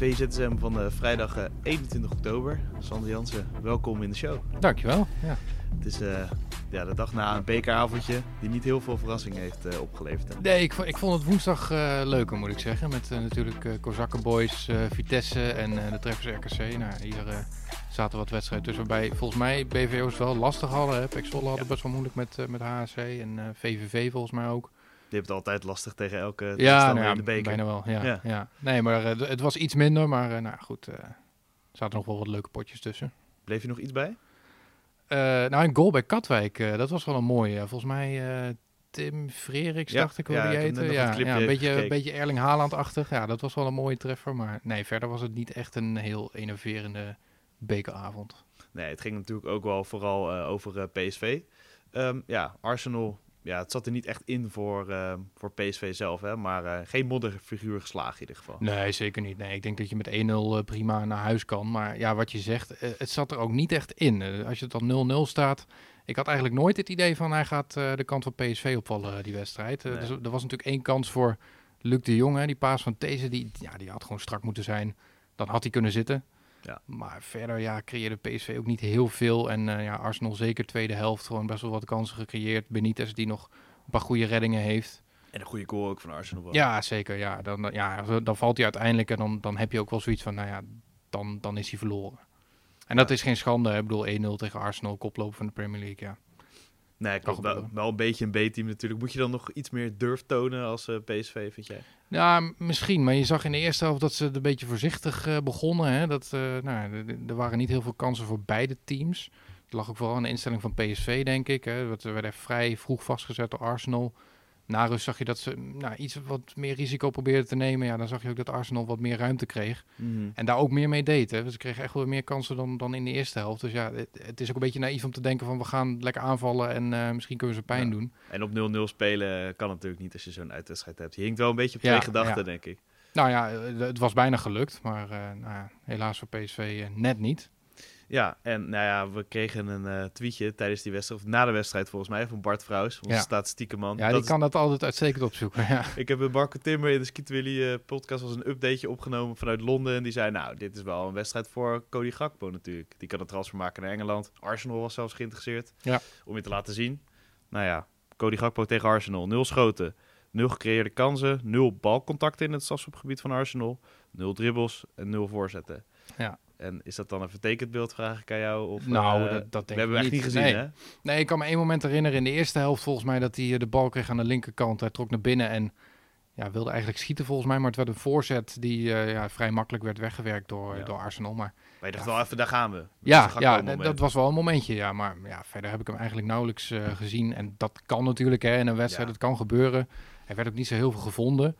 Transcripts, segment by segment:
VZSM van uh, vrijdag uh, 21 oktober. Sander Jansen, welkom in de show. Dankjewel. Ja. Het is uh, ja, de dag na een bekeravondje die niet heel veel verrassing heeft opgeleverd. Hè? Nee, ik, ik, vond het woensdag leuker moet ik zeggen. Met natuurlijk uh, Kozakken Boys, Vitesse en de Treffers RKC. Nou, hier zaten wat wedstrijden tussen waarbij volgens mij BVO's wel lastig hadden. Pek Zwolle had het best wel moeilijk met, met HSC en VVV volgens mij ook. Je hebt het altijd lastig tegen elke ja, nou ja, in de beker. bijna wel. Ja, ja. Nee, maar uh, het was iets minder. Maar uh, nou goed, uh, er zaten nog wel wat leuke potjes tussen. Bleef je nog iets bij? nou, een goal bij Katwijk. dat was wel een mooie. Volgens mij Tim Freriks, dacht ik hoe ja, die heette. Ja, ja, een beetje, een beetje Erling Haaland-achtig. Ja, dat was wel een mooie treffer. Maar nee, verder was het niet echt een heel enerverende bekeravond. Nee, het ging natuurlijk ook wel vooral over PSV. Um, ja, Arsenal ja, het zat er niet echt in voor, uh, voor PSV zelf. Hè? Maar uh, geen modderfiguur geslagen in ieder geval. Nee, zeker niet. Nee, ik denk dat je met 1-0 uh, eh, prima naar huis kan. Maar ja, wat je zegt, het zat er ook niet echt in. als je het dan 0-0 staat. Ik had eigenlijk nooit het idee van hij gaat de kant van PSV opvallen, die wedstrijd. Nee. Dus, er was natuurlijk één kans voor Luc de Jong. Hè? Die paas van These, die, ja, die had gewoon strak moeten zijn. Dan had hij kunnen zitten. Ja. Maar verder ja, creëerde PSV ook niet heel veel. En uh, ja, Arsenal zeker tweede helft gewoon best wel wat kansen gecreëerd. Benitez die nog een paar goede reddingen heeft. En een goede goal ook van Arsenal. Wel. Ja, zeker. Ja. Dan, ja, dan valt hij uiteindelijk en dan, dan heb je ook wel zoiets van, nou ja, dan, dan is hij verloren. En dat is geen schande. Ik bedoel, 1-0 tegen Arsenal, koploper van de Premier League, ja. Nee, kan wel, wel, een beetje een B-team natuurlijk. Moet je dan nog iets meer durf tonen als uh, eh, PSV, vind jij? Ja, misschien. Maar je zag in de eerste helft dat ze een beetje voorzichtig uh, begonnen. Hè? Dat, uh, nou, er waren niet heel veel kansen voor beide teams. Het lag ook vooral aan de instelling van PSV, denk ik. Hè? Dat werd vrij vroeg vastgezet door Arsenal na rust zag je dat ze nou, iets wat meer risico probeerden te nemen. Ja, dan zag je ook dat Arsenal wat meer ruimte kreeg. Mhm. En daar ook meer mee deed. Hè. Dus ze kregen echt wel meer kansen dan, dan in de eerste helft. Dus ja, het, het, is ook een beetje naïef om te denken van we gaan lekker aanvallen en uh, misschien kunnen ze pijn doen. En op 0-0 spelen kan natuurlijk niet als je zo'n uitwedstrijd hebt. Je hinkt wel een beetje op twee gedachten, denk ik. Nou ja, eh, het was bijna gelukt, maar uh, nou, helaas voor PSV net niet. Ja, en nou ja, we kregen een uh, tweetje tijdens die wedstrijd, of na de wedstrijd volgens mij, van Bart Vrouws, onze ja. statistieke man. Ja, die kan dat altijd uitstekend opzoeken. Ja. ik heb een Marco Timmer in de Ski Willy uh, podcast als een updateje opgenomen vanuit Londen. En die zei, nou, dit is wel een wedstrijd voor Cody Gakpo natuurlijk. Die kan een transfer maken naar Engeland. Arsenal was zelfs geïnteresseerd ja. om je te laten zien. Nou ja, Cody Gakpo tegen Arsenal. Nul schoten, nul gecreëerde kansen, nul balcontacten in het strafschopgebied van Arsenal, nul dribbles en nul voorzetten. Ja. En is dat dan een vertekend beeld, vraag ik aan jou? Of, nou, uh, dat, dat denk we hebben echt niet gezien, nee. hè? Nee, ik kan me één moment herinneren in de eerste helft volgens mij dat hij eh, de bal kreeg aan de linkerkant. Hij trok naar binnen en ja, wilde eigenlijk schieten volgens mij, maar het werd een voorzet die uh, ja, vrij makkelijk werd weggewerkt door, ja. door Arsenal. Maar, maar je dacht wel even, daar gaan we. Ja, ja dat was wel een momentje, ja. Maar ja, verder heb ik hem eigenlijk nauwelijks uh, gezien. En dat kan natuurlijk hè, in een wedstrijd, dat kan gebeuren. Hij werd ook niet zo heel veel gevonden.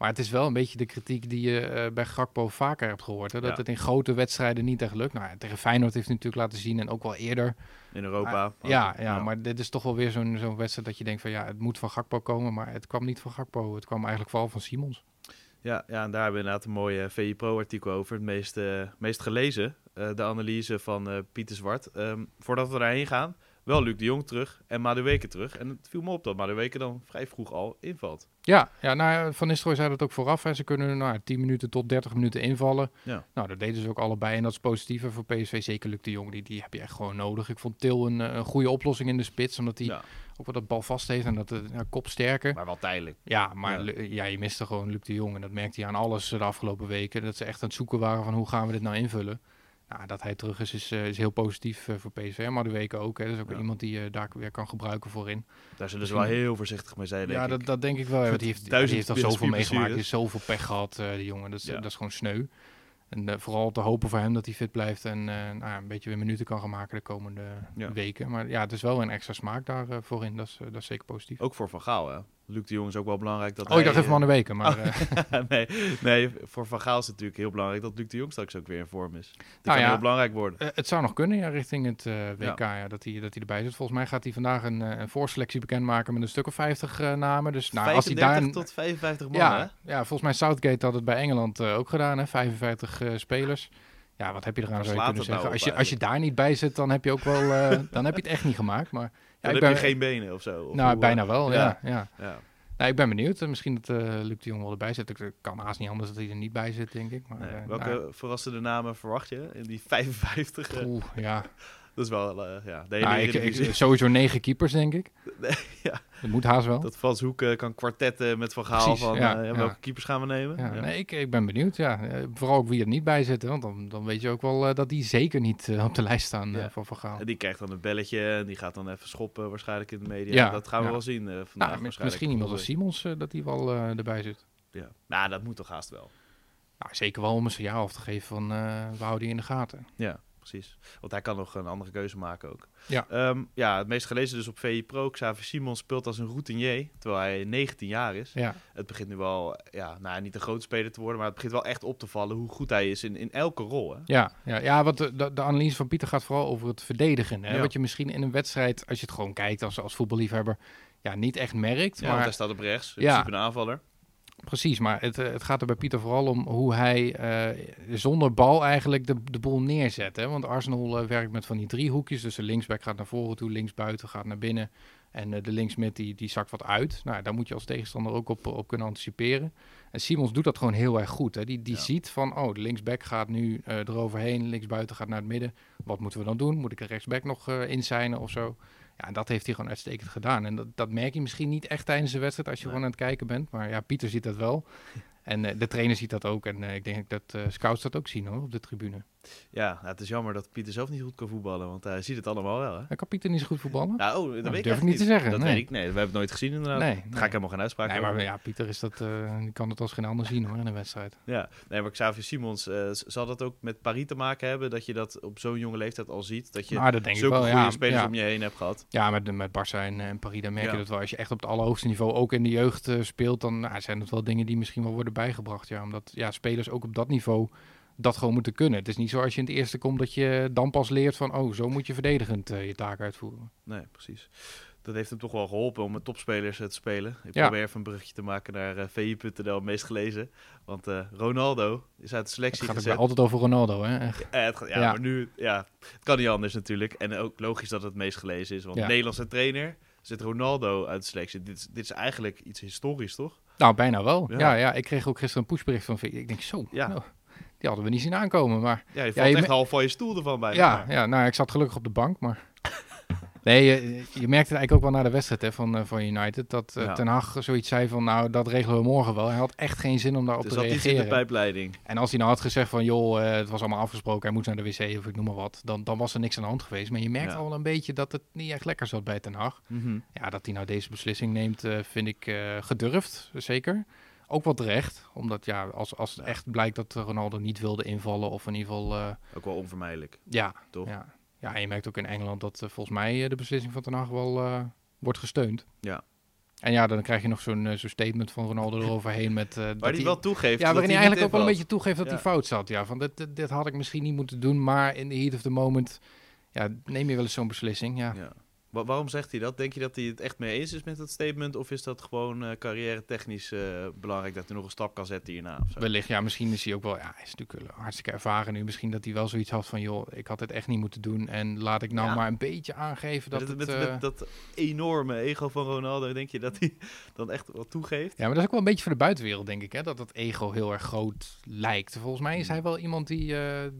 Maar het is wel een beetje de kritiek die je uh, bij Gakpo vaker hebt gehoord. Hè? Dat het in grote wedstrijden niet echt lukt. Nou, tegen Feyenoord heeft hij natuurlijk laten zien en ook wel eerder. In Europa. ja, ja, maar dit is toch wel weer zo'n zo'n wedstrijd dat je denkt van ja, het moet van Gakpo komen. Maar het kwam niet van Gakpo. Het kwam eigenlijk vooral van Simons. Ja, ja en daar hebben we inderdaad een mooie VI Pro artikel over. Het meest, uh, meest gelezen. Uh, de analyse van Pieter Zwart. Um, voordat we daarheen gaan, wel Luc de Jong terug en Madueke terug. En het viel me op dat Madueke dan vrij vroeg al invalt. Ja, ja nou, Van Nistelrooy zei dat ook vooraf. Hè. Ze kunnen nou, 10 minuten tot 30 minuten invallen. Ja. Nou, dat deden ze ook allebei. En dat is positiever voor PSV. Zeker Luc de Jong, die, die heb je echt gewoon nodig. Ik vond Til een, een goede oplossing in de spits. Omdat hij ook wat dat bal vast heeft en dat de ja, kop sterker. Maar wel tijdelijk. Ja, maar ja. ja. je miste gewoon Luc de Jong. En dat merkte hij aan alles de afgelopen weken. Dat ze echt aan het zoeken waren van hoe gaan we dit nou invullen. Nou, dat hij terug is, is, uh, is heel positief uh, voor PSV. Maar de weken ook. Hè. Dat is ook ja. iemand die je uh, daar weer kan gebruiken voorin. Daar zullen ze wel heel voorzichtig mee zijn, Ja, dat, dat, denk ik wel. Ja, want die heeft, die heeft al zoveel meegemaakt. Die heeft zoveel pech gehad, die jongen. Dat is, ja. dat is gewoon sneu. En vooral te hopen voor hem dat hij fit blijft en nou, een beetje weer minuten kan gaan maken de komende ja. weken. Maar ja, het is wel een extra smaak daar voorin. Dat is, dat is zeker positief. Ook voor Van Gaal, hè? Luc de Jong is ook wel belangrijk. Dat oh, ik dacht even van de weken, maar... Oh, nee, nee, voor Van Gaal is het natuurlijk heel belangrijk dat Luc de Jong straks ook weer in vorm is. Dat nou kan ja, heel belangrijk worden. Uh, het zou nog kunnen, ja, richting het uh, WK, ja. ja. dat, hij, dat hij erbij zit. Volgens mij gaat hij vandaag een, een voorselectie bekendmaken met een stuk of 50 uh, namen. Dus nou, als hij daar... tot 55 man, ja, hè? Ja, volgens mij Southgate had het bij Engeland ook gedaan, hè? 55 spelers. Ja, wat heb je eraan, zou je kunnen zeggen. Nou als je, als je daar niet bij zit, dan heb je ook wel... dan heb je het echt niet gemaakt, maar... Dan heb ben, je geen benen of zo? Of nou, bijna wel, ja. ja. ja. Nou, ik ben benieuwd. Eh, Misschien dat eh Luc de Jong wel erbij zit. Ik kan haast niet anders dat hij er niet bij zit, denk ik. Maar, Nee. eh, Welke nou, verrassende namen verwacht je in die 55? eh? oeh, ja. Dat is wel, eh, ja, de hele Nou, ik, Eredivisie. ik, sowieso negen keepers, denk ik. Nee, ja. Dat moet haast wel. Dat Frans Hoek kan kwartetten met Van Gaal Precies, van ja, eh, ja. welke keepers gaan we nemen. Ja. Nee, ik, ik ben benieuwd. Ja. Eh, vooral ook wie er niet bij zit. Want dan, dan weet je ook wel dat die zeker niet op de lijst staan van Van Gaal. En die krijgt dan een belletje en die gaat dan even schoppen waarschijnlijk in de media. Dat gaan we wel zien vandaag Nou, waarschijnlijk. misschien iemand als Simons dat die wel erbij zit. Ja. Nou, dat moet toch haast wel. Nou, zeker wel om een signaal af te geven van we houden die in de gaten. Ja, precies. Want hij kan nog een andere keuze maken ook. Ja. Ehm, ja, het meest gelezen dus op VI Pro. Xavier Simons speelt als een routinier, terwijl hij 19 jaar is. Ja, Het begint nu wel, ja, nou, niet een grote speler te worden, maar het begint wel echt op te vallen hoe goed hij is in, in elke rol. Hè? ja, ja, ja want de, de, de analyse van Pieter gaat vooral over het verdedigen. Hè? Ja. Wat je misschien in een wedstrijd, als je het gewoon kijkt als, als voetballiefhebber, ja, niet echt merkt. Ja, maar hij staat op rechts, in Ja. principe een aanvaller. Precies, maar het, eh, het gaat er bij Pieter vooral om hoe hij eh, zonder bal eigenlijk de, de boel neerzet. Hè? Want Arsenal eh, werkt met van die driehoekjes. Dus de linksback gaat naar voren toe, linksbuiten gaat naar binnen. En de linksmid die, die zakt wat uit. Nou, daar moet je als tegenstander ook op, op kunnen anticiperen. En Simons doet dat gewoon heel erg goed. Hè? Die, die Ja. ziet van, oh, de linksback gaat nu eroverheen. Linksbuiten gaat naar het midden. Wat moeten we dan doen? Moet ik een rechtsback nog inzijnen of zo? Ja, dat heeft hij gewoon uitstekend gedaan. En dat, dat merk je misschien niet echt tijdens de wedstrijd als je Nee. gewoon aan het kijken bent. Maar ja, Pieter ziet dat wel. En eh, de trainer ziet dat ook. En eh, ik denk dat eh, scouts dat ook zien hoor, op de tribune. Ja, nou, het is jammer dat Pieter zelf niet goed kan voetballen, want hij ziet het allemaal wel. Hè? Kan Pieter niet zo goed voetballen? Nou, oh, dat dat weet ik durf ik niet te zeggen, Dat nee. weet ik, nee, we hebben het nooit gezien inderdaad. nee, Daar ga ik helemaal geen uitspraak Nee, over. maar ja, Pieter is dat, eh, die kan het als geen ander zien hoor, in een wedstrijd. Ja, nee, maar Xavier Simons, eh, z- zal dat ook met Paris te maken hebben? Dat je dat op zo'n jonge leeftijd al ziet? Dat je Maar dat denk ik zulke wel, goede ja. spelers ja. om je heen hebt gehad? Ja, met, met Barça en, en Paris, dan merk Ja. je dat wel. Als je echt op het allerhoogste niveau ook in de jeugd eh, speelt, dan nou, zijn het wel dingen die misschien wel worden bijgebracht. Ja, omdat ja, spelers ook op dat niveau dat gewoon moeten kunnen. Het is niet zo als je in het eerste komt dat je dan pas leert van, oh, zo moet je verdedigend eh, je taak uitvoeren. Nee, precies. Dat heeft hem toch wel geholpen om met topspelers eh, te spelen. Ik Ja. probeer even een bruggetje te maken naar eh VI.nl, het meest gelezen. Want Ronaldo is uit de Het selectie gaat ook gezet. altijd over Ronaldo, hè? Echt. Het gaat- ja, Ja. maar nu, ja, het kan niet anders natuurlijk. En ook logisch dat het meest gelezen is. Want. Nederlandse trainer zit Ronaldo uit de selectie. Dit, is- dit is eigenlijk iets historisch, toch? Nou, bijna wel. Ja. Ja. Ik kreeg ook gisteren een pushbericht van. Ik denk, zo, Ja. nou, die hadden we niet zien aankomen. Maar Ja, je valt je echt half van je stoel ervan bij. ja, ja, nou, ik zat gelukkig op de bank, maar... Nee, je, je merkte het eigenlijk ook wel na de wedstrijd hè, van, eh, van United. Dat eh, Ja. Ten Hag zoiets zei van, nou, dat regelen we morgen wel. Hij had echt geen zin om daarop Er te iets in de reageren. pijpleiding. En als hij nou had gezegd van, joh, eh, het was allemaal afgesproken, hij moet naar de wc of ik noem maar wat. Dan, dan was er niks aan de hand geweest. Maar je merkt al wel een beetje dat het niet echt lekker zat bij Ten Hag. Ja, dat hij nou deze beslissing neemt, vind ik eh, gedurfd, zeker. Ook wel terecht, omdat ja, als, als het echt blijkt dat Ronaldo niet wilde invallen of in ieder geval, eh, Ook wel onvermijdelijk, ja, toch? ja. Ja, en je merkt ook in Engeland dat eh, volgens mij eh, de beslissing van Ten Hag wel wordt gesteund. Ja. En ja, dan krijg je nog zo'n zo'n statement van Ronaldo eroverheen met... Waar hij wel toegeeft. ja, waarin hij eigenlijk ook wel een beetje toegeeft dat Ja. hij fout zat. Ja, van dit, dit, dit had ik misschien niet moeten doen, maar in the heat of the moment ja, neem je wel eens zo'n beslissing. Ja. Ja. Wa- waarom zegt hij dat? Denk je dat hij het echt mee eens is met dat statement? Of is dat gewoon eh carrière technisch eh, belangrijk dat hij nog een stap kan zetten hierna? Of zo? Wellicht, ja, misschien is hij ook wel, ja, hij is natuurlijk hartstikke ervaren nu. Misschien dat hij wel zoiets had van, joh, ik had het echt niet moeten doen. En laat ik nou Ja. maar een beetje aangeven dat met, het... met, eh, met dat enorme ego van Ronaldo, denk je dat hij dan echt wat toegeeft? Ja, maar dat is ook wel een beetje voor de buitenwereld, denk ik, hè, dat dat ego heel erg groot lijkt. Volgens mij is Hmm. hij wel iemand die, eh,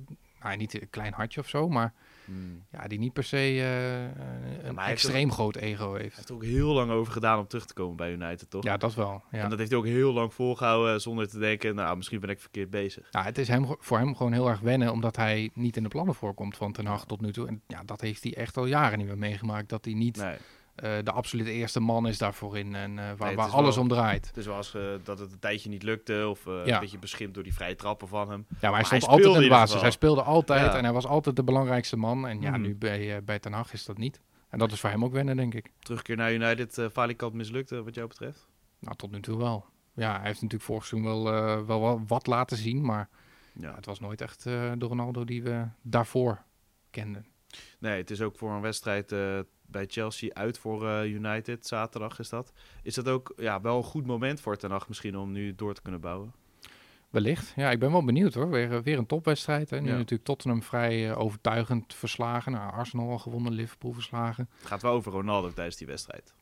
nou, niet een klein hartje of zo, maar Hmm. ja, die niet per se eh, een heeft extreem groot ego Hij heeft. heeft er ook heel lang over gedaan om terug te komen bij United, toch? Ja, dat wel. Ja. En dat heeft hij ook heel lang volgehouden zonder te denken, nou, misschien ben ik verkeerd bezig. Ja, het is hem, voor hem gewoon heel erg wennen, omdat hij niet in de plannen voorkomt van Ten Hag tot nu toe. En ja, dat heeft hij echt al jaren niet meer meegemaakt. Dat hij niet Nee, eh, de absolute eerste man is daarvoor in en eh, waar, waar alles wel- om draait. wel eens eh, dat het een tijdje niet lukte of eh, Ja. een beetje beschimpt door die vrije trappen van hem. Ja, maar hij stond altijd in de basis. Hij speelde altijd Ja. en hij was altijd de belangrijkste man. En ja, Mhm. nu bij, bij Ten Hag is dat niet. En dat is voor hem ook wennen, denk ik. Terugkeer naar United, eh Falikant mislukt, eh, wat jou betreft. Nou, tot nu toe wel. Ja, hij heeft natuurlijk vorig seizoen wel, wel wa- wat laten zien, maar Ja. het was nooit echt de Ronaldo die we daarvoor kenden. Nee, het is ook voor een wedstrijd bij Chelsea uit voor eh, United. Zaterdag is dat. Is dat ook ja, wel een goed moment voor Ten Hag misschien om nu door te kunnen bouwen? Wellicht. Ja, ik ben wel benieuwd hoor. Weer, eh, weer een topwedstrijd. Hè. Nu Ja. natuurlijk Tottenham vrij eh, overtuigend verslagen. Nou, Arsenal al gewonnen, Liverpool verslagen. Het gaat wel over Ronaldo tijdens die wedstrijd.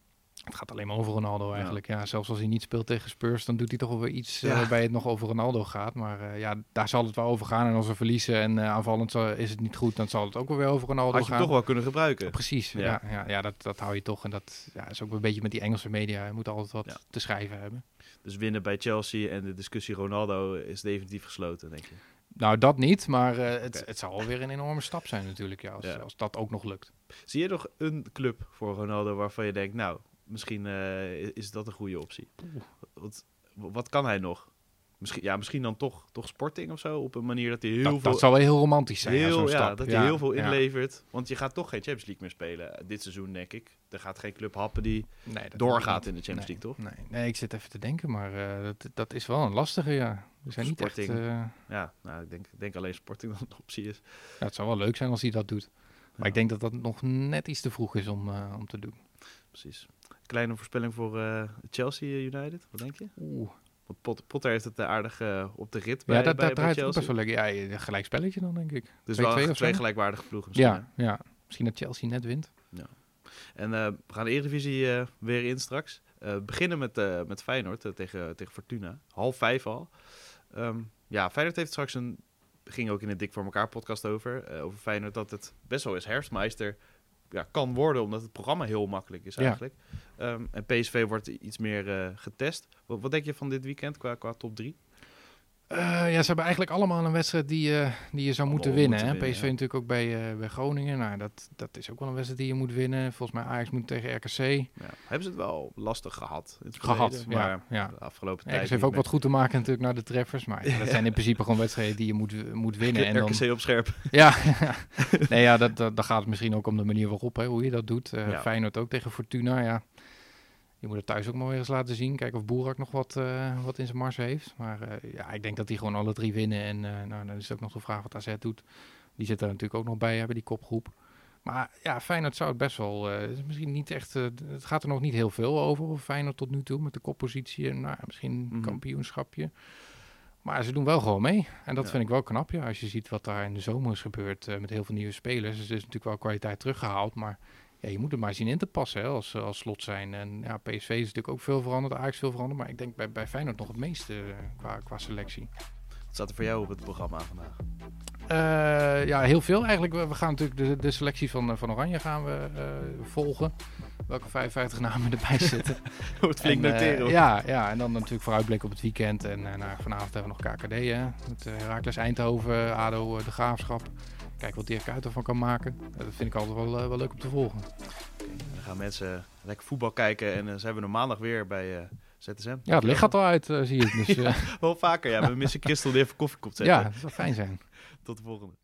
Het gaat alleen maar over Ronaldo eigenlijk. Ja. zelfs als hij niet speelt tegen Spurs, dan doet hij toch wel weer iets ja. waarbij het nog over Ronaldo gaat. Maar uh, ja, daar zal het wel over gaan. En als we verliezen en uh, aanvallend is het niet goed, dan zal het ook wel weer over Ronaldo Had je gaan. toch wel kunnen gebruiken. Precies, ja. Ja, ja, ja, dat, dat hou je toch. En dat ja, is ook een beetje met die Engelse media. Je moet altijd wat te schrijven hebben. Dus winnen bij Chelsea en de discussie Ronaldo is definitief gesloten, denk je? Nou, dat niet, maar uh, het, okay. het zal alweer een enorme stap zijn natuurlijk, ja, als, ja. als dat ook nog lukt. Zie je nog een club voor Ronaldo waarvan je denkt, nou, misschien uh, is dat een goede optie? Wat, wat kan hij nog? Misschien, ja, misschien dan toch, toch sporting of zo, op een manier dat hij heel dat, veel... Dat zou wel heel romantisch zijn, heel, ja, dat hij heel veel inlevert. Want je gaat toch geen Champions League meer spelen dit seizoen, denk ik. Er gaat geen club happen die nee, doorgaat in de Champions nee, League, toch? Nee, nee, ik zit even te denken, maar uh, dat, dat is wel een lastige, ja. We zijn sporting, niet echt... Uh... Ja, nou, ik denk, denk alleen sporting dat een optie is. Ja, het zou wel leuk zijn als hij dat doet. Maar ik denk dat dat nog net iets te vroeg is om, uh, om te doen. Precies. Kleine voorspelling voor uh, Chelsea United, wat denk je? Oeh. Want Pot Potter heeft het aardig uh, op de rit bij, ja, dat, bij, dat bij draait Chelsea. best wel lekker. Ja, een gelijk spelletje dan, denk ik. Dus wel twee, gelijkwaardige ploegen misschien. Ja, ja, misschien dat Chelsea net wint. Ja. En we gaan de Eredivisie weer in straks. Uh, beginnen met, met Feyenoord tegen, tegen Fortuna. Half vijf al. Um, ja, Feyenoord heeft straks een... ging ook in een Dik voor elkaar podcast over. over Feyenoord dat het best wel is herfstmeister ja, kan worden, omdat het programma heel makkelijk is eigenlijk. Ja. Um, en PSV wordt iets meer getest. Wat, wat, denk je van dit weekend qua, qua top 3? Uh, ja, ze hebben eigenlijk allemaal een wedstrijd die, uh, die je zou moeten winnen. Moeten hè? winnen, PSV ja. natuurlijk ook bij, uh, bij Groningen. Nou, dat, dat is ook wel een wedstrijd die je moet winnen. Volgens mij Ajax moet tegen RKC. Ja. Hebben ze het wel lastig gehad? Het gehad, verleden, ja. maar ja. de afgelopen RKC tijd heeft ook wat goed te maken natuurlijk naar de treffers. Maar dat zijn in principe gewoon wedstrijden die je moet, moet winnen. En dan, RKC op scherp. Ja, nee, ja dat, dat, dan gaat het misschien ook om de manier waarop, hè, hoe je dat doet. Feyenoord ook tegen Fortuna, ja. Je moet het thuis ook maar weer eens laten zien. Kijken of Boerak nog wat, uh, wat in zijn mars heeft. Maar uh, ja, ik denk dat die gewoon alle drie winnen. En uh, nou, dan is het ook nog de vraag wat AZ doet. Die zit er natuurlijk ook nog bij hebben, die kopgroep. Maar ja, Feyenoord zou het best wel... is misschien niet echt... het gaat er nog niet heel veel over, Feyenoord tot nu toe. Met de koppositie en nou, misschien een Mhm. kampioenschapje. Maar ze doen wel gewoon mee. En dat Ja. vind ik wel knap, ja. Als je ziet wat daar in de zomer is gebeurd met heel veel nieuwe spelers. Dus er is natuurlijk wel kwaliteit teruggehaald, maar ja, je moet er maar zien in te passen hè, als, als slot zijn. En ja, PSV is natuurlijk ook veel veranderd, Ajax veel veranderd. Maar ik denk bij, bij Feyenoord nog het meeste eh, qua, qua selectie. Wat staat er voor jou op het programma vandaag? Eh, ja, heel veel eigenlijk. We, we gaan natuurlijk de, de selectie van, eh, van Oranje gaan we volgen. Welke 55 namen erbij zitten. Wordt flink En, noteren. hoor. ja, ja, en dan natuurlijk vooruitblikken op het weekend. En nou, vanavond hebben we nog KKD, hè. Met Herakles Eindhoven, ADO, De Graafschap. Kijken wat Dirk Kuyt ervan kan maken. Eh, dat vind ik altijd wel, eh, wel leuk om te volgen. Dan gaan mensen lekker voetbal kijken en ze hebben we maandag weer bij ZSM. Ja, het licht gaat al uit, uh, zie ik. Dus, ja, wel vaker, ja. We missen Christel die even koffie komt zetten. ja, dat zou fijn zijn. Tot de volgende.